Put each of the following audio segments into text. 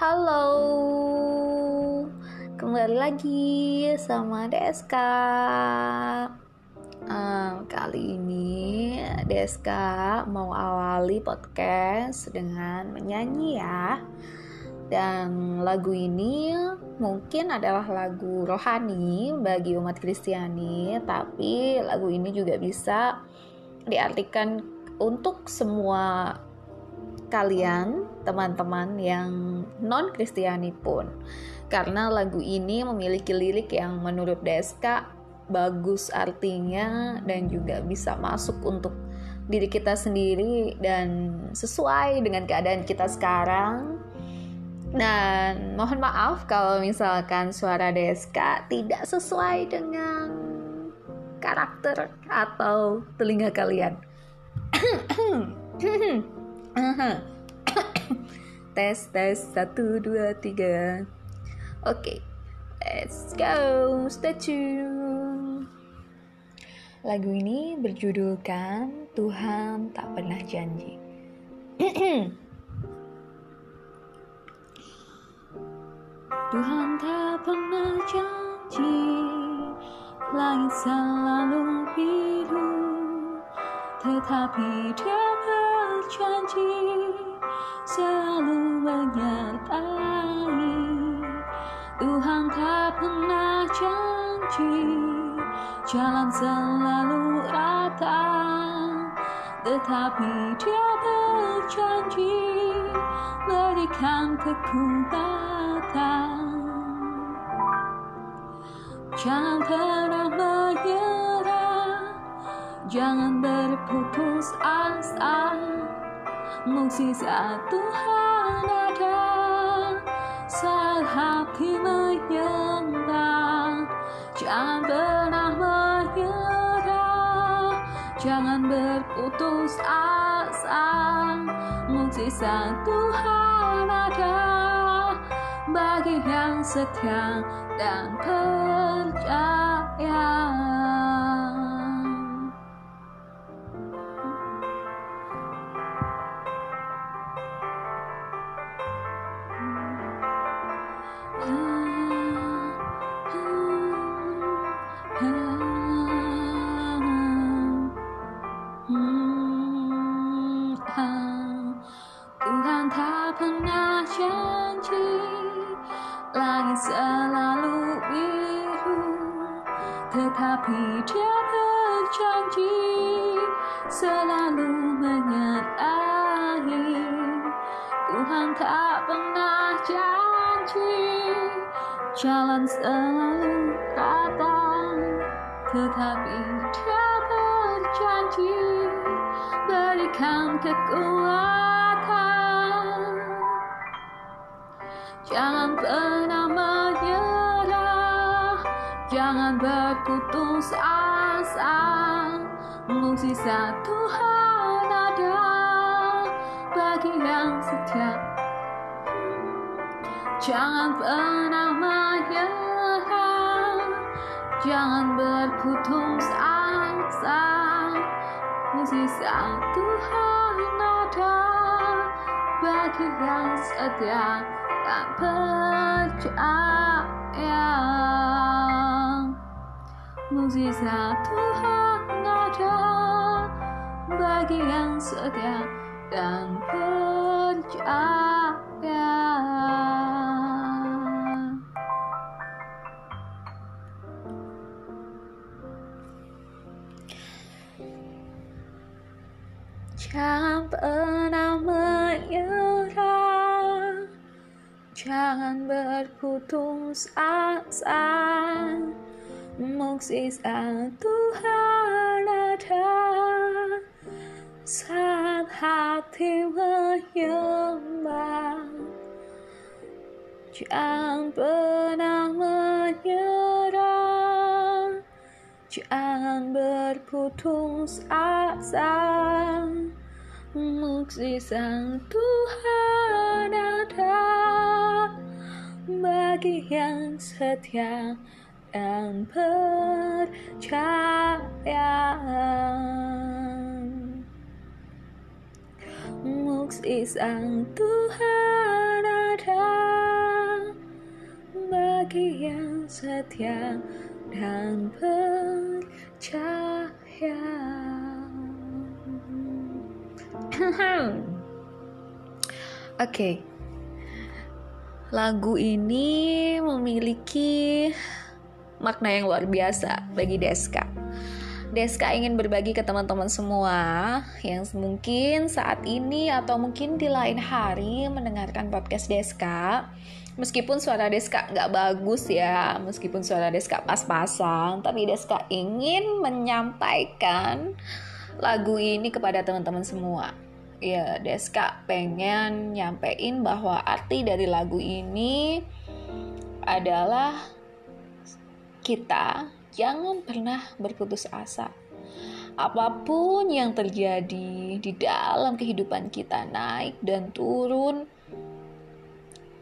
Halo, kembali lagi sama DSK. Um, kali ini DSK mau awali podcast dengan menyanyi ya. Dan lagu ini mungkin adalah lagu rohani bagi umat Kristiani, tapi lagu ini juga bisa diartikan untuk semua kalian, teman-teman yang non-Kristiani pun. Karena lagu ini memiliki lirik yang menurut Deska bagus artinya dan juga bisa masuk untuk diri kita sendiri dan sesuai dengan keadaan kita sekarang. Dan mohon maaf kalau misalkan suara Deska tidak sesuai dengan karakter atau telinga kalian. tes tes. Satu dua tiga. Oke. Let's go. Stay tune lagu ini berjudulkan Tuhan tak pernah janji. Tuhan tak pernah janji langit selalu biru tetapi dia berjanji selalu menyertai. Tuhan tak pernah janji jalan selalu rata. Tetapi dia berjanji berikan kekuatan. Jangan pernah menyerah jangan berputus asa Mukjizat Tuhan ada saat hati menyembah Jangan pernah menyerah Jangan berputus asa. Mukjizat Tuhan ada Bagi yang setia dan percaya tak pernah janji Langit selalu biru Tetapi dia berjanji Selalu menyertai Tuhan tak pernah janji Jalan selalu rata Tetapi dia berjanji Berikan kekuatan Jangan pernah menyerah. Jangan berputus asa. Mukjizat Tuhan ada Bagi yang setia. Jangan pernah menyerah. Jangan berputus asa. Mukjizat Tuhan ada Bagi yang setia dan percaya. Mukjizat Tuhan ada Bagi yang setia dan percaya. Jangan pernah menyerah Jangan berputus asa Mukjizat Tuhan ada Saat hati menyembah Jangan pernah menyerah. Jangan berputus asa Mukjizat Tuhan ada Bagi yang setia dan percaya Mukjizat Tuhan ada bagi yang setia dan percaya. Oke, okay. Lagu ini memiliki makna yang luar biasa bagi Deska. Deska ingin berbagi ke teman-teman semua yang mungkin saat ini atau mungkin di lain hari mendengarkan podcast Deska. Meskipun suara Deska nggak bagus ya, meskipun suara Deska pas-pasan, tapi Deska ingin menyampaikan lagu ini kepada teman-teman semua. Ya, Deska pengen nyampein bahwa arti dari lagu ini adalah kita jangan pernah berputus asa. Apa pun yang terjadi di dalam kehidupan kita, naik dan turun,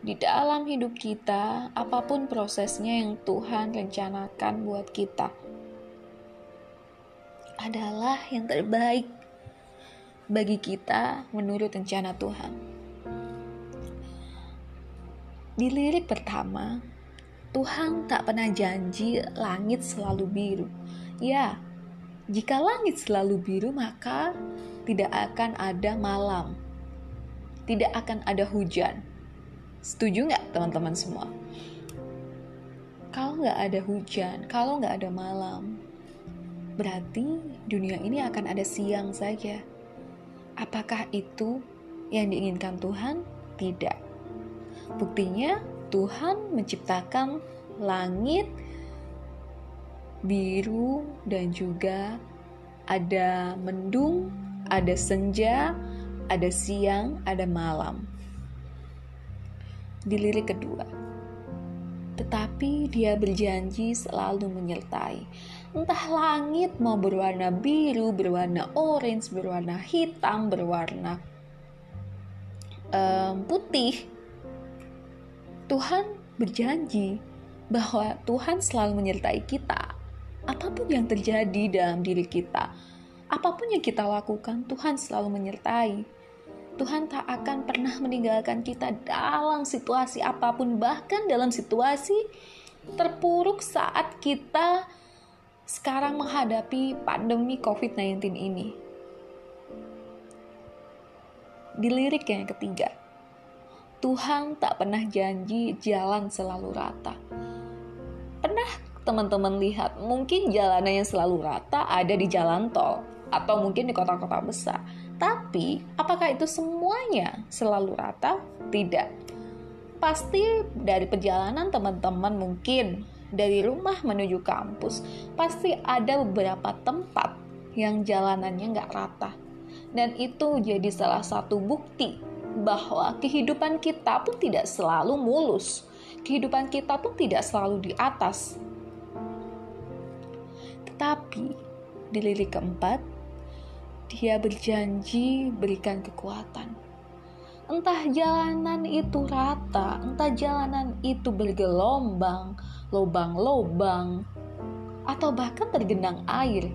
di dalam hidup kita, apa pun prosesnya yang Tuhan rencanakan buat kita, adalah yang terbaik bagi kita menurut rencana Tuhan. Di lirik pertama, Tuhan tak pernah janji langit selalu biru. Ya, jika langit selalu biru, maka tidak akan ada malam, tidak akan ada hujan. Setuju nggak teman-teman semua? Kalau nggak ada hujan, kalau nggak ada malam, berarti dunia ini akan ada siang saja. Apakah itu yang diinginkan Tuhan? Tidak. Buktinya, Tuhan menciptakan langit biru dan juga ada mendung, ada senja, ada siang, ada malam. Di lirik kedua, tetapi dia berjanji selalu menyertai. Entah langit mau berwarna biru, berwarna orange, berwarna hitam, berwarna um, putih, Tuhan berjanji bahwa Tuhan selalu menyertai kita. Apa pun yang terjadi dalam diri kita, apa pun yang kita lakukan, Tuhan selalu menyertai. Tuhan tak akan pernah meninggalkan kita dalam situasi apa pun, bahkan dalam situasi terpuruk saat kita sekarang menghadapi pandemi COVID-19 ini. Di lirik yang ketiga, Tuhan tak pernah janji jalan selalu rata. Pernah teman-teman lihat mungkin jalanan yang selalu rata ada di jalan tol atau mungkin di kota-kota besar. Tapi apakah itu semuanya selalu rata? Tidak. Pasti dari perjalanan teman-teman mungkin dari rumah menuju kampus pasti ada beberapa tempat yang jalanannya nggak rata. Dan itu jadi salah satu bukti bahwa kehidupan kita pun tidak selalu mulus. Kehidupan kita pun tidak selalu di atas. Tetapi di lirik keempat, dia berjanji berikan kekuatan. Entah jalanan itu rata, entah jalanan itu bergelombang, lubang-lubang, atau bahkan tergenang air.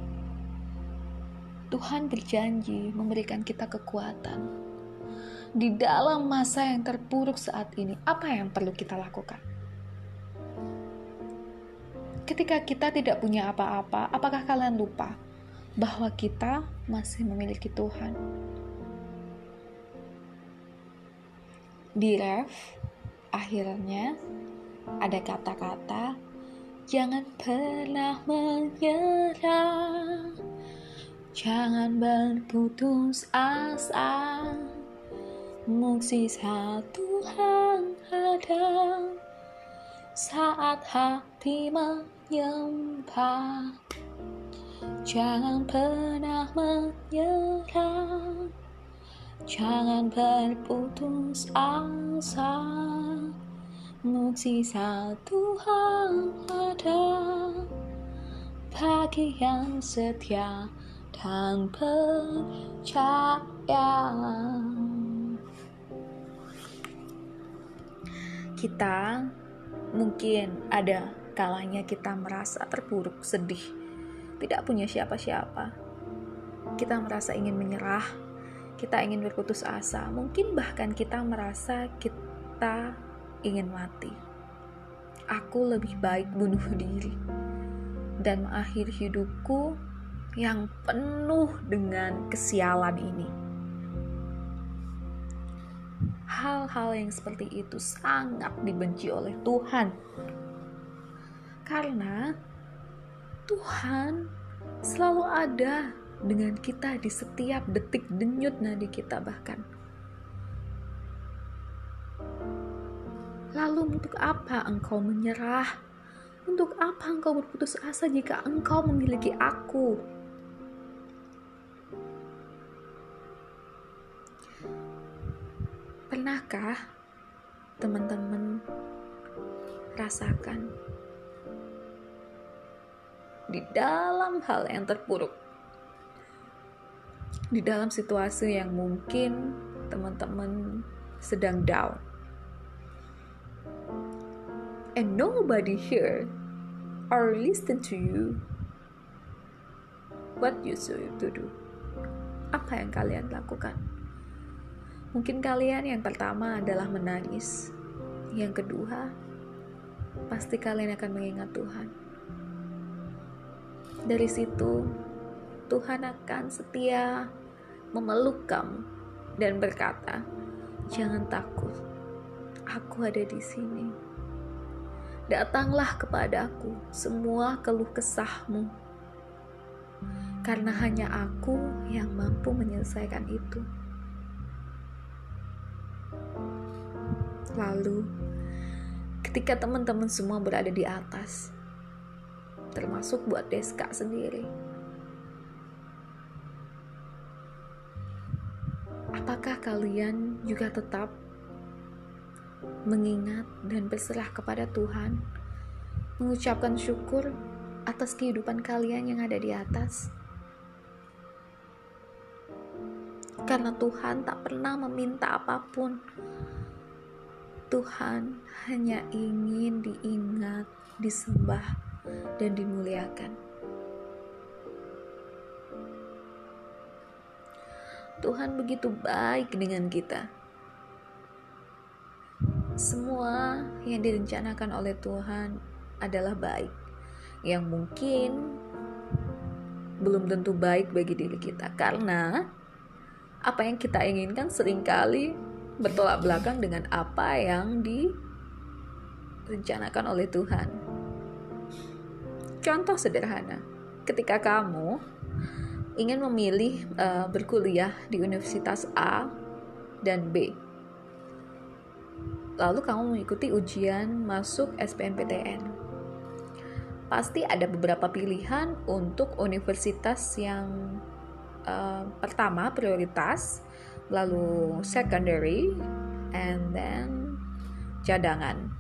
Tuhan berjanji memberikan kita kekuatan di dalam masa yang terpuruk saat ini, apa yang perlu kita lakukan? Ketika kita tidak punya apa-apa, apakah kalian lupa bahwa kita masih memiliki Tuhan? Di ref, akhirnya ada kata-kata, jangan pernah menyerah, jangan berputus asa. Mukjizat Tuhan ada saat hati menyembah. Jangan pernah menyerah, jangan berputus asa. Mukjizat Tuhan ada bagi yang setia dan percaya kita mungkin ada kalanya kita merasa terpuruk, sedih, tidak punya siapa-siapa. Kita merasa ingin menyerah, kita ingin berputus asa, mungkin bahkan kita merasa kita ingin mati. aku lebih baik bunuh diri dan mengakhiri hidupku yang penuh dengan kesialan ini. Hal-hal yang seperti itu sangat dibenci oleh Tuhan, karena Tuhan selalu ada dengan kita di setiap detik denyut nadi kita, bahkan. Lalu, untuk apa engkau menyerah? Untuk apa engkau berputus asa jika engkau memiliki aku? Pernahkah teman-teman rasakan di dalam hal yang terpuruk, di dalam situasi yang mungkin teman-teman sedang down, and nobody here or listen to you. What you should to do? Apa yang kalian lakukan? Mungkin kalian yang pertama adalah menangis. Yang kedua pasti kalian akan mengingat Tuhan. Dari situ Tuhan akan setia memeluk kamu dan berkata jangan takut aku ada di sini Datanglah kepadaku semua keluh kesahmu, karena hanya aku yang mampu menyelesaikan itu. Lalu, ketika teman-teman semua berada di atas, termasuk buat Deska sendiri, kalian juga tetap mengingat dan berserah kepada Tuhan, mengucapkan syukur atas kehidupan kalian yang ada di atas. Karena Tuhan tak pernah meminta apa pun. Tuhan hanya ingin diingat, disembah, dan dimuliakan. Tuhan begitu baik dengan kita. Semua yang direncanakan oleh Tuhan adalah baik, yang mungkin belum tentu baik bagi diri kita, karena apa yang kita inginkan sering kali bertolak belakang dengan apa yang direncanakan oleh Tuhan. Contoh sederhana, ketika kamu ingin memilih uh, berkuliah di universitas A dan B, lalu kamu mengikuti ujian masuk SBMPTN. Pasti ada beberapa pilihan untuk universitas yang uh, pertama prioritas, lalu secondary, and then cadangan.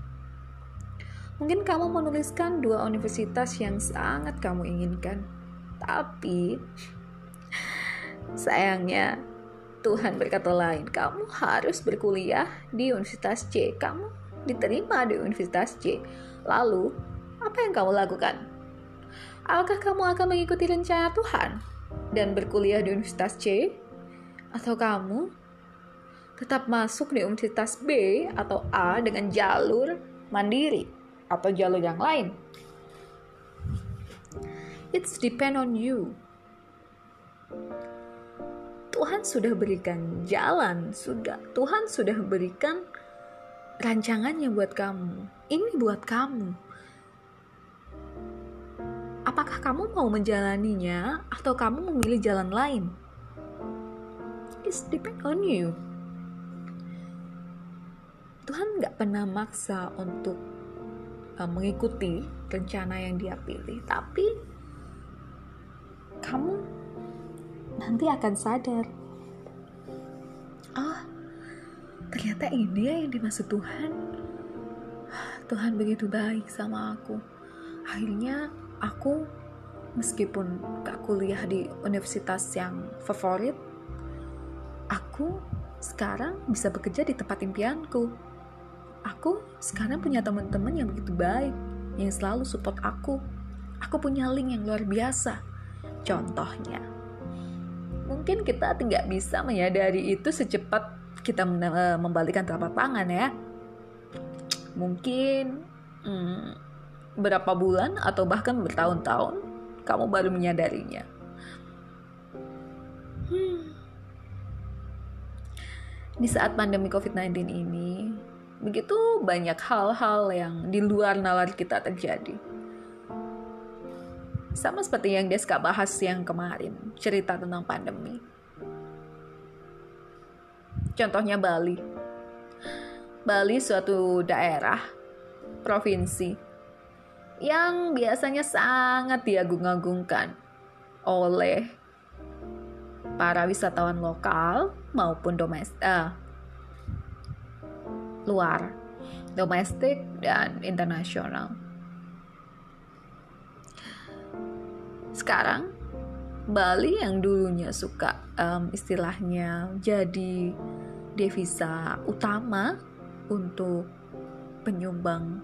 Mungkin kamu menuliskan dua universitas yang sangat kamu inginkan, tapi sayangnya Tuhan berkata lain, kamu harus berkuliah di Universitas C. Kamu diterima di Universitas C. Lalu, apa yang kamu lakukan? Apakah kamu akan mengikuti rencana Tuhan dan berkuliah di Universitas C? Atau kamu tetap masuk di Universitas B atau A dengan jalur mandiri atau jalur yang lain? It's depend on you. Tuhan sudah berikan jalan, sudah Tuhan sudah berikan rancangannya buat kamu. Ini buat kamu. Apakah kamu mau menjalaninya atau kamu memilih jalan lain? It's depend on you. Tuhan nggak pernah maksa untuk uh, mengikuti rencana yang dia pilih, tapi kamu nanti akan sadar. Oh ternyata ini ya yang dimaksud Tuhan. Tuhan begitu baik sama aku. Akhirnya aku meskipun gak kuliah di universitas yang favorit aku sekarang bisa bekerja di tempat impianku. Aku sekarang punya teman-teman yang begitu baik yang selalu support aku. Aku punya link yang luar biasa. Contohnya mungkin kita tidak bisa menyadari itu secepat kita eh, membalikan telapak tangan ya mungkin hmm, berapa bulan atau bahkan bertahun-tahun kamu baru menyadarinya. Hmm. Di saat pandemi COVID-19 ini, begitu banyak hal-hal yang di luar nalar kita terjadi. Sama seperti yang Deska bahas yang kemarin, cerita tentang pandemi. Contohnya Bali. Bali suatu daerah, provinsi, yang biasanya sangat diagung-agungkan oleh para wisatawan lokal maupun domestik, uh, luar, domestik dan internasional. Sekarang Bali yang dulunya suka um, istilahnya jadi devisa utama untuk penyumbang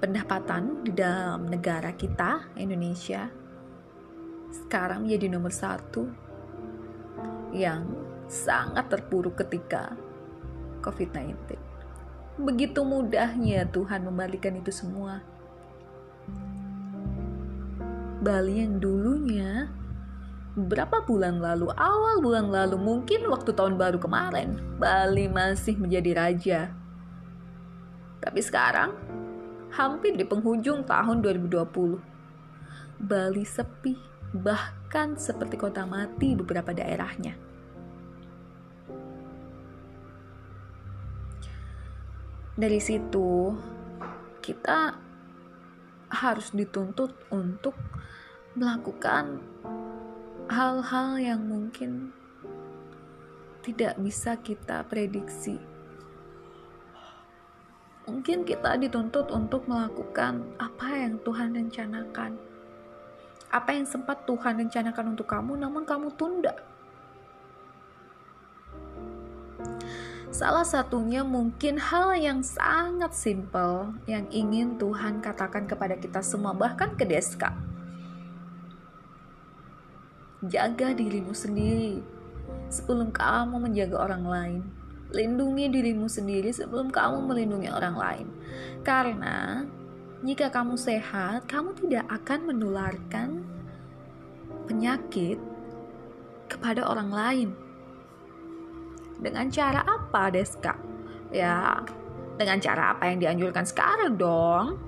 pendapatan di dalam negara kita Indonesia sekarang menjadi nomor satu yang sangat terpuruk ketika COVID-19. Begitu mudahnya Tuhan membalikan itu semua. Bali yang dulunya beberapa bulan lalu, awal bulan lalu, mungkin waktu tahun baru kemarin, Bali masih menjadi raja. Tapi sekarang, hampir di penghujung tahun 2020, Bali sepi, bahkan seperti kota mati beberapa daerahnya. dari situ kita harus dituntut untuk melakukan hal-hal yang mungkin tidak bisa kita prediksi. Mungkin kita dituntut untuk melakukan apa yang Tuhan rencanakan. Apa yang sempat Tuhan rencanakan untuk kamu, namun kamu tunda Salah satunya mungkin hal yang sangat simpel yang ingin Tuhan katakan kepada kita semua, bahkan ke Deska. Jaga dirimu sendiri sebelum kamu menjaga orang lain. Lindungi dirimu sendiri sebelum kamu melindungi orang lain. Karena jika kamu sehat, kamu tidak akan menularkan penyakit kepada orang lain dengan cara apa, Deska? Ya, dengan cara apa yang dianjurkan sekarang dong?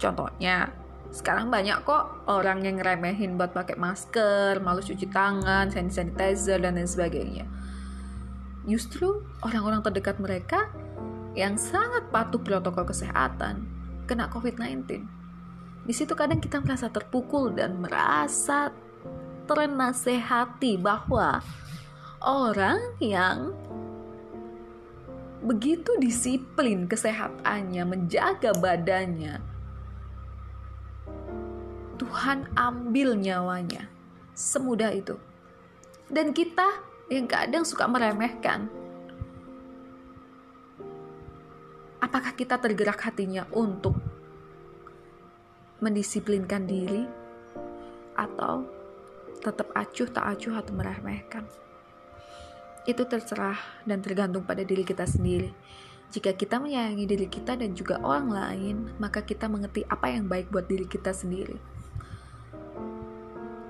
Contohnya, sekarang banyak kok orang yang ngeremehin buat pakai masker, malu cuci tangan, hand sanitizer, dan lain sebagainya. Justru orang-orang terdekat mereka yang sangat patuh protokol kesehatan kena COVID-19. Di situ kadang kita merasa terpukul dan merasa ternasehati bahwa orang yang begitu disiplin kesehatannya, menjaga badannya, Tuhan ambil nyawanya. Semudah itu. Dan kita yang kadang suka meremehkan. Apakah kita tergerak hatinya untuk mendisiplinkan diri atau tetap acuh tak acuh atau meremehkan? Itu terserah dan tergantung pada diri kita sendiri. Jika kita menyayangi diri kita dan juga orang lain, maka kita mengerti apa yang baik buat diri kita sendiri.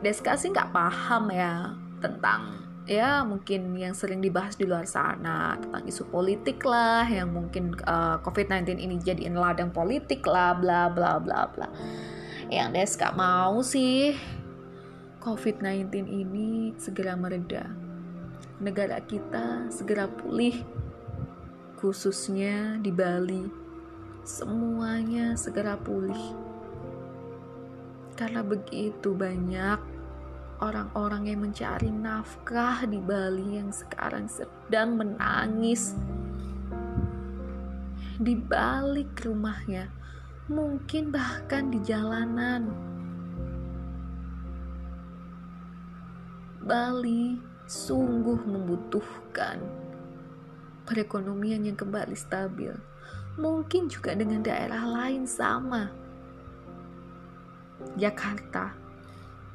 Deska sih nggak paham ya tentang ya mungkin yang sering dibahas di luar sana tentang isu politik lah yang mungkin uh, eh, COVID-19 ini jadiin ladang politik lah bla bla bla bla. Yang Deska mau sih COVID-19 ini segera mereda negara kita segera pulih, khususnya di Bali. Semuanya segera pulih, karena begitu banyak orang-orang yang mencari nafkah di Bali yang sekarang sedang menangis di balik rumahnya, mungkin bahkan di jalanan. Bali sungguh membutuhkan perekonomian yang kembali stabil. Mungkin juga dengan daerah lain sama. Jakarta,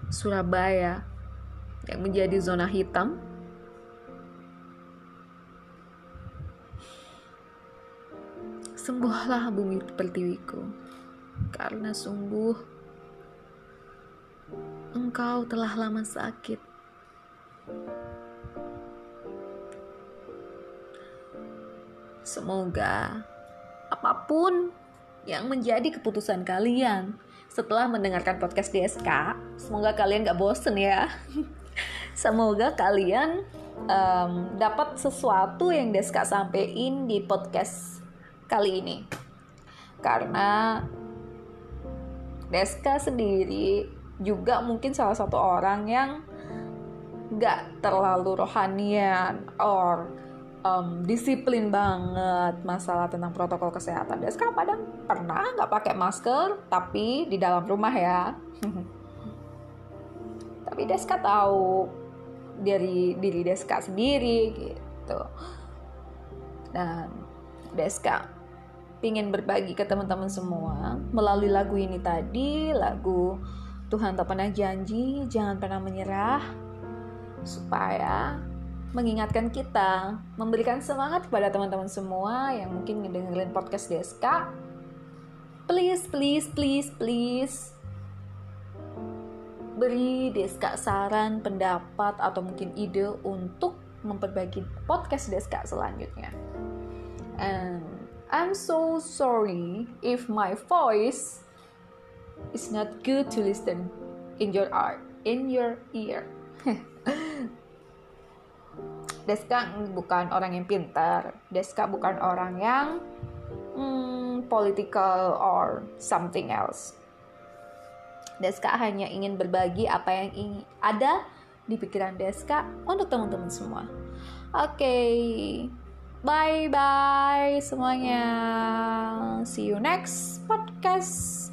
Surabaya yang menjadi zona hitam sembuhlah bumi pertiwiku, karena sungguh engkau telah lama sakit. Semoga apa pun yang menjadi keputusan kalian setelah mendengarkan podcast DSK, semoga kalian gak bosen ya. semoga kalian um, dapat sesuatu yang Deska sampein di podcast kali ini. Karena Deska sendiri juga mungkin salah satu orang yang gak terlalu rohanian or um, disiplin banget masalah tentang protokol kesehatan. Deska kadang pernah nggak pakai masker, tapi di dalam rumah ya. tapi Deska tahu dari diri Deska sendiri gitu. Dan Deska pingin berbagi ke teman-teman semua melalui lagu ini tadi, lagu Tuhan tak pernah janji, jangan pernah menyerah, supaya mengingatkan kita, memberikan semangat kepada teman-teman semua yang mungkin ngedengerin podcast DSK. Please, please, please, please beri Deska saran, pendapat, atau mungkin ide untuk memperbaiki podcast Deska selanjutnya. And I'm so sorry if my voice is not good to listen in your art, in your ear. Deska bukan orang yang pintar. Deska bukan orang yang hmm, political or something else. Deska hanya ingin berbagi apa yang ingin ada di pikiran Deska untuk teman-teman semua. Oke, okay. bye bye semuanya. See you next podcast.